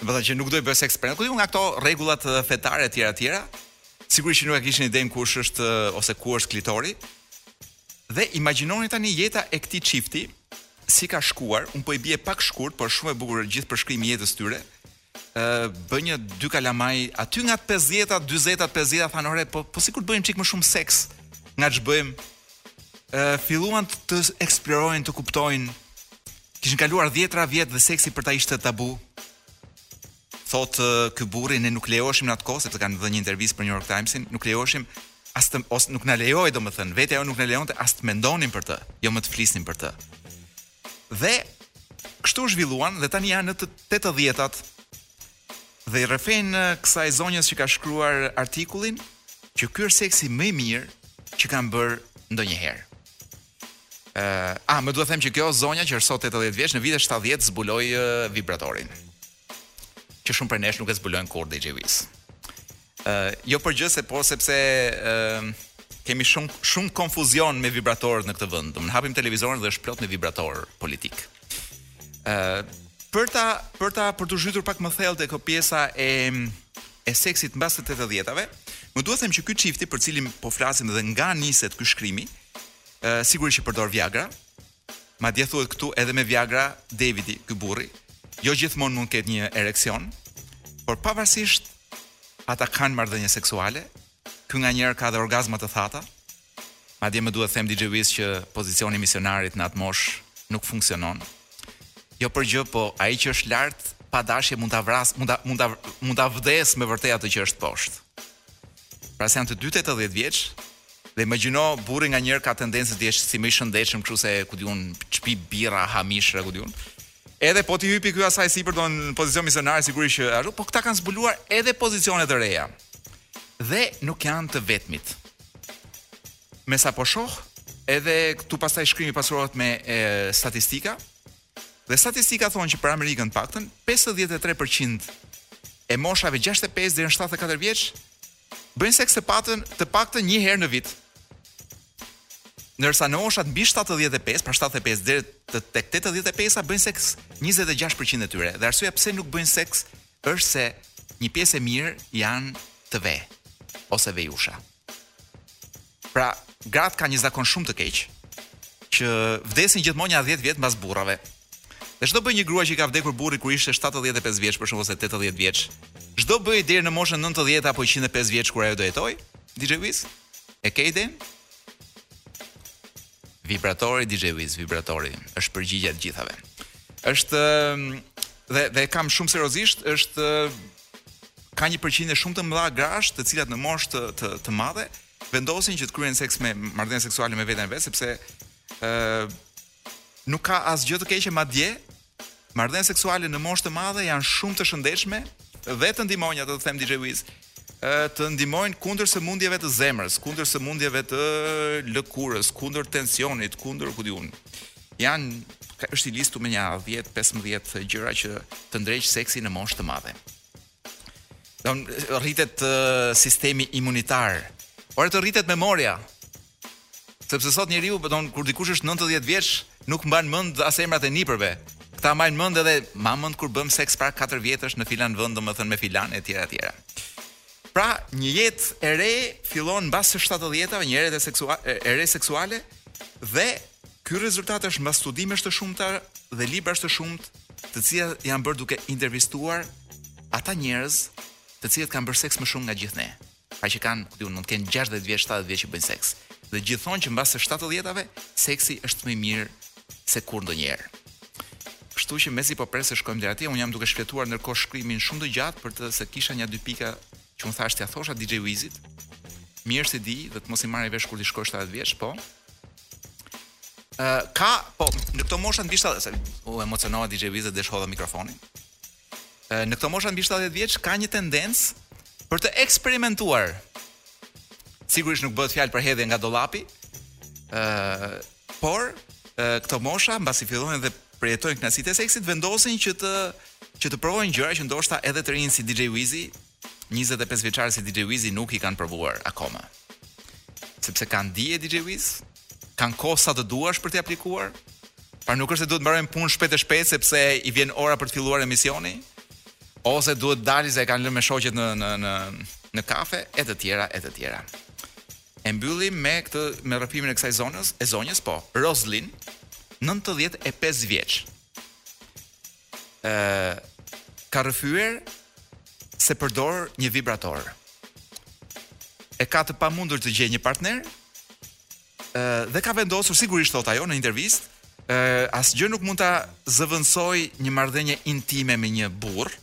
B: Domethënë që nuk do të bëje seks premte, ku nga këto rregullat fetare etj etj. Sigurisht që nuk e kishin idenë kush është ose ku është klitori. Dhe imagjinoni tani jeta e këtij çifti si ka shkuar, un po i bie pak shkurt, por shumë e bukur gjithë përshkrimi i jetës tyre. ë bënë një dy kalamaj aty nga të 50-ta, 40-ta, 50-ta thanë ore, po po sikur të bëjmë çik më shumë seks nga ç'bëjmë. ë filluan të eksplorojnë, të kuptojnë. Kishin kaluar 10-ra vjet dhe seksi për ta ishte tabu. Thotë ky burri ne nuk lejoheshim në atë kohë sepse kanë dhënë një intervistë për New York Timesin, nuk lejoheshim as të ose nuk na lejohej domethënë, vetja jo nuk na lejonte as të mendonim për të, jo më të flisnim për të. Dhe kështu u zhvilluan dhe tani janë në të tetëdhjetat. Dhe i rrëfejnë kësaj zonjës që ka shkruar artikullin që ky është seksi më i mirë që kanë bërë ndonjëherë. Ë, uh, ah, më duhet them që kjo zonja që është sot 80 vjeç në vitet 70 zbuloi uh, vibratorin. Që shumë prej nesh nuk e zbulojnë kurrë DJ Wiz. Uh, jo për gjë se po sepse uh, kemi shumë shumë konfuzion me vibratorët në këtë vend. Domethënë hapim televizorin dhe është plot me vibratorë politikë. Ë uh, për ta për ta për t'u zhytur pak më thellë te kjo pjesa e e seksit mbas të 80-tave, më duhet të them që ky çifti për të cilin po flasim dhe nga niset ky shkrimi, ë uh, sigurisht që përdor Viagra, Madje thuhet këtu edhe me Viagra Dejvidi, ky burri, jo gjithmonë mund të ketë një ereksion, por pavarësisht ata kanë marrëdhënie seksuale, ky nganjëherë ka dhe orgazma të thata. Madje më duhet të them DJ Wiz që pozicioni i misionarit në atë moshë nuk funksionon. Jo për gjë, po ai që është lart pa dashje mund ta vrasë, mund ta mund ta mund ta vdesë me vërtet atë që është poshtë. Pra s'janë të dy 80 vjeç, Dhe imagjino burri nganjëherë ka tendencë të jetë si më i shëndetshëm kështu se ku di unë ç'pi birra ha mishra ku di unë. Edhe po t'i hypi ky asaj sipër do në pozicion misionar sigurisht që ashtu, po këta kanë zbuluar edhe pozicione të reja. Dhe nuk janë të vetmit. Me sa po shoh, edhe këtu pastaj shkrimi pasurohet me e, statistika. Dhe statistika thonë që për Amerikën të paktën 53% e moshave 65 deri në 74 vjeç Bëjnë seks të paktën të paktën një herë në vit. Ndërsa në moshat mbi 75, pra 75 deri tek 85-a bëjnë seks 26% e tyre. Dhe arsyeja pse nuk bëjnë seks është se një pjesë e mirë janë të ve ose vejusha. Pra, gratë kanë një zakon shumë të keq që vdesin gjithmonë nja 10 vjet mbas burrave. Dhe ç'do bëjë një grua që i ka vdekur burri kur ishte 75 vjeç për shembull ose 80 vjeç. Ç'do bëjë deri në moshën 90 apo 105 vjeç kur ajo do jetojë? DJ Wiz? E ke ide? Vibratori DJ Wiz, vibratori është përgjigja e të gjithave. Është dhe dhe e kam shumë seriozisht, është ka një përqindje shumë të madhe grash, të cilat në moshë të të, të madhe vendosin që të kryejnë seks me marrëdhënie seksuale me veten e vet, sepse ë uh, nuk ka asgjë të keqe madje marrëdhënie seksuale në moshë të madhe janë shumë të shëndetshme dhe të ndihmojnë a do të them DJ Wiz të ndihmojnë kundër sëmundjeve të zemrës, kundër sëmundjeve të lëkurës, kundër tensionit, kundër ku di unë. Jan ka është një listë me nja dhjetë, pesëmbëdhjetë gjëra që të ndreq seksi në moshë të madhe. Don rritet uh, sistemi imunitar. Po, të rritet memoria. Sepse sot njeriu, po don kur dikush është 90 vjeç, nuk mban mend as emrat e nipërve. Kta mbajnë mend edhe mban mend kur bëmë seks para 4 vjetësh në filan vend, domethënë me filan etj etj. Pra, një jetë e re fillon mbas së shtatëdhjetave, një erë seksuale, e re seksuale dhe ky rezultat është mbas studimesh të shumta dhe librash të shumtë, të cilat janë bërë duke intervistuar ata njerëz të cilët kanë bërë seks më shumë nga gjithë ne. Pra që kanë, ku di unë, mund të kenë 60 vjet, 70 vjet që bëjnë seks. Dhe gjithë thonë që mbas së 70-tave seksi është më i mirë se kurrë ndonjëherë. Kështu që mezi po pres të shkojmë deri atje, unë jam duke shfletuar ndërkohë shkrimin shumë të gjatë për të se kisha nja dy pika që unë thashë t'ia thosha DJ Wizit. Mirë është t'i dijë dhe të mos i marrë vesh kur të shkojë 70 vjeç, po. Ë ka, po, në këto mosha mbi 70, u emocionova DJ Wiz desh hodha mikrofonin. në këto mosha mbi 70 vjeç ka një tendencë për të eksperimentuar. Sigurisht nuk bëhet fjalë për hedhje nga dollapi. ë por këto mosha mbasi fillojnë dhe përjetojnë kënaqësitë e seksit, vendosin që të që të provojnë gjëra që ndoshta edhe të rinj si DJ Wizi njëzet e pesë vjeçarë si DJ Wizi nuk i kanë provuar akoma. Sepse kanë dije DJ Wiz, kanë kohë sa të duash për t'i aplikuar. Pra nuk është se duhet mbarojnë punë shpejt e shpejt sepse i vjen ora për të filluar emisioni, ose duhet dalin se e kanë lënë me shoqet në në në në kafe e të tjera e të tjera. E mbyllim me këtë me rrëfimin e kësaj zonjës, e zonjës po, Roslin, 95 vjeç. ë ka rrëfyer se përdor një vibrator. E ka të pamundur të gjejë një partner, ë dhe ka vendosur sigurisht thotë ajo në intervistë, ë asgjë nuk mund ta zëvendësojë një marrëdhënie intime me një burrë.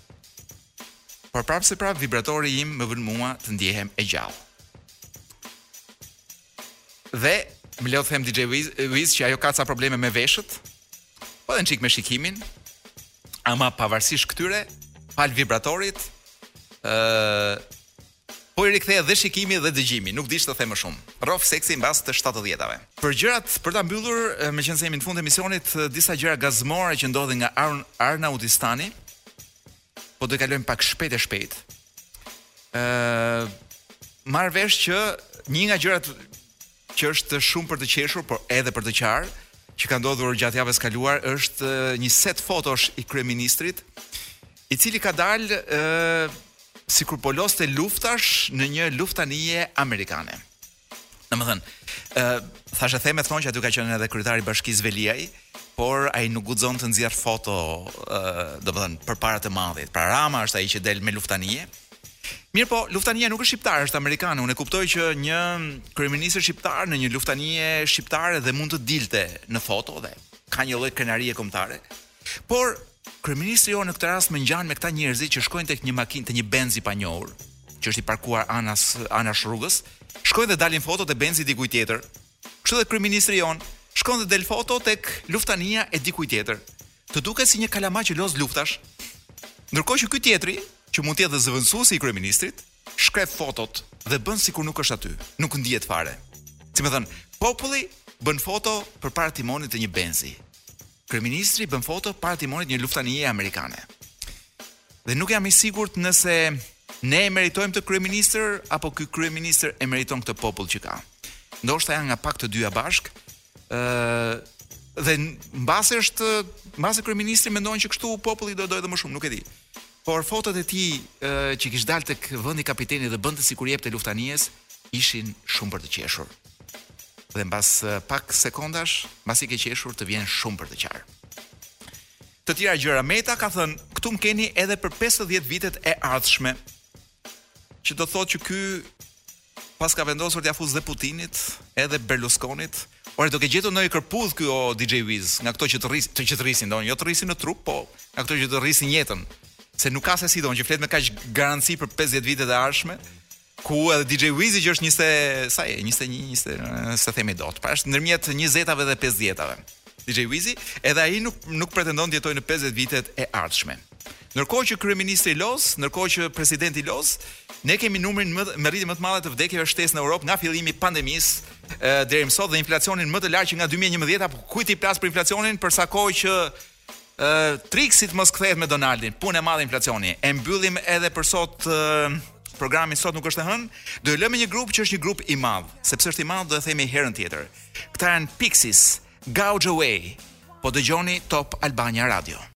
B: Por prapë se prapë vibratori im më bën mua të ndjehem e gjallë. Dhe më lejo të them DJ Wiz, Wiz që ajo ka ca probleme me veshët, po edhe një çikë me shikimin, ama pavarësisht këtyre, falë vibratorit, uh, po i rikthehet dhe shikimi dhe dëgjimi, nuk di ç'të them më shumë. Rroftë seksi mbas të 70-tave. Për gjërat për ta mbyllur, meqenëse jemi në fund të emisionit, disa gjëra gazmore që ndodhin nga Ar Arnautistani, po do të kalojmë pak shpejt e shpejt. Ë uh, marr vesh që një nga gjërat që është shumë për të qeshur, por edhe për të qarë, që ka ndodhur gjatë javës së kaluar është një set fotosh i kryeministrit, i cili ka dalë ë sikur po loste luftash në një luftanije amerikane. Domethënë, ë thashethemet thonë që aty ka qenë edhe kryetari i bashkisë Veliaj, por ai nuk guxon të nxjerr foto, ë domethënë përpara të madhit. Pra Rama është ai që del me luftanie. Mirëpo, luftania nuk është shqiptare, është amerikane. Unë e kuptoj që një kryeministër shqiptar në një luftanie shqiptare dhe mund të dilte në foto dhe ka një lloj krenarie kombëtare. Por, kryeministri jonë në këtë rast më ngjan me këta njerëzit që shkojnë tek një makinë, te një benz i panjohur, që është i parkuar anas anash rrugës, shkojnë dhe dalin foto te benzi i dikujt tjetër. Kështu dhe kryeministri jonë shkon dhe del foto tek luftania e dikujt tjetër. Të duket si një kalama që loz luftash. Ndërkohë që ky tjetri, që mund të jetë zëvendësuesi i kryeministrit, shkrep fotot dhe bën sikur nuk është aty, nuk ndihet fare. Si me thënë, populli bën foto përpara timonit të një benzi. Kryeministri bën foto para timonit të një luftanije amerikane. Dhe nuk jam i sigurt nëse ne e meritojmë këtë kryeministër apo ky kryeministër e meriton këtë popull që ka. Ndoshta janë nga pak të dyja bashkë. ë dhe mbase është mbase kryeministri mendon që kështu populli do e dojë edhe më shumë, nuk e di. Por fotot e tij që kish dalë tek vendi i kapitenit dhe bënte sikur i jepte luftanijes, ishin shumë për të qeshur. Dhe mbas pak sekondash, mbasi ke qeshur të vjen shumë për të qarë. Të tjera gjëra Meta ka thënë, këtu më keni edhe për 50 vitet e ardhshme. Që do thotë që ky paska vendosur t'ia fusë dhe Putinit, edhe Berlusconit. Ore do ketë gjetur ndonjë kërpudhë ky o DJ Wiz, nga këto që të rrisin, të që të rrisin, donë, jo të rrisin në trup, po nga këto që të rrisin jetën. Se nuk ka se si donë që flet me kaq garanci për 50 vitet e ardhshme, ku edhe DJ Wizi që është 20, sa e, 21, 20, s'e themi dot. Pra është ndërmjet 20-tave dhe 50-tave. DJ Wizi, edhe ai nuk nuk pretendon të jetojë në 50 vitet e ardhshme. Ndërkohë që kryeministri loz, ndërkohë që presidenti loz, ne kemi numrin më me rritje më të madhe të vdekjeve shtesë në Europë nga fillimi i pandemisë deri më sot dhe inflacionin më të lartë që nga 2011 apo kujt i plas për inflacionin për sa kohë që Trixa të mos kthehet me Donaldin, punë e madhe inflacioni. E mbyllim edhe për sot programin, sot nuk është e hënë, do e lëmë një grup që është një grup i madh, sepse është i madh do e themi herën tjetër. Këta janë Pixies, Gouge Away. Po dëgjoni Top Albania Radio.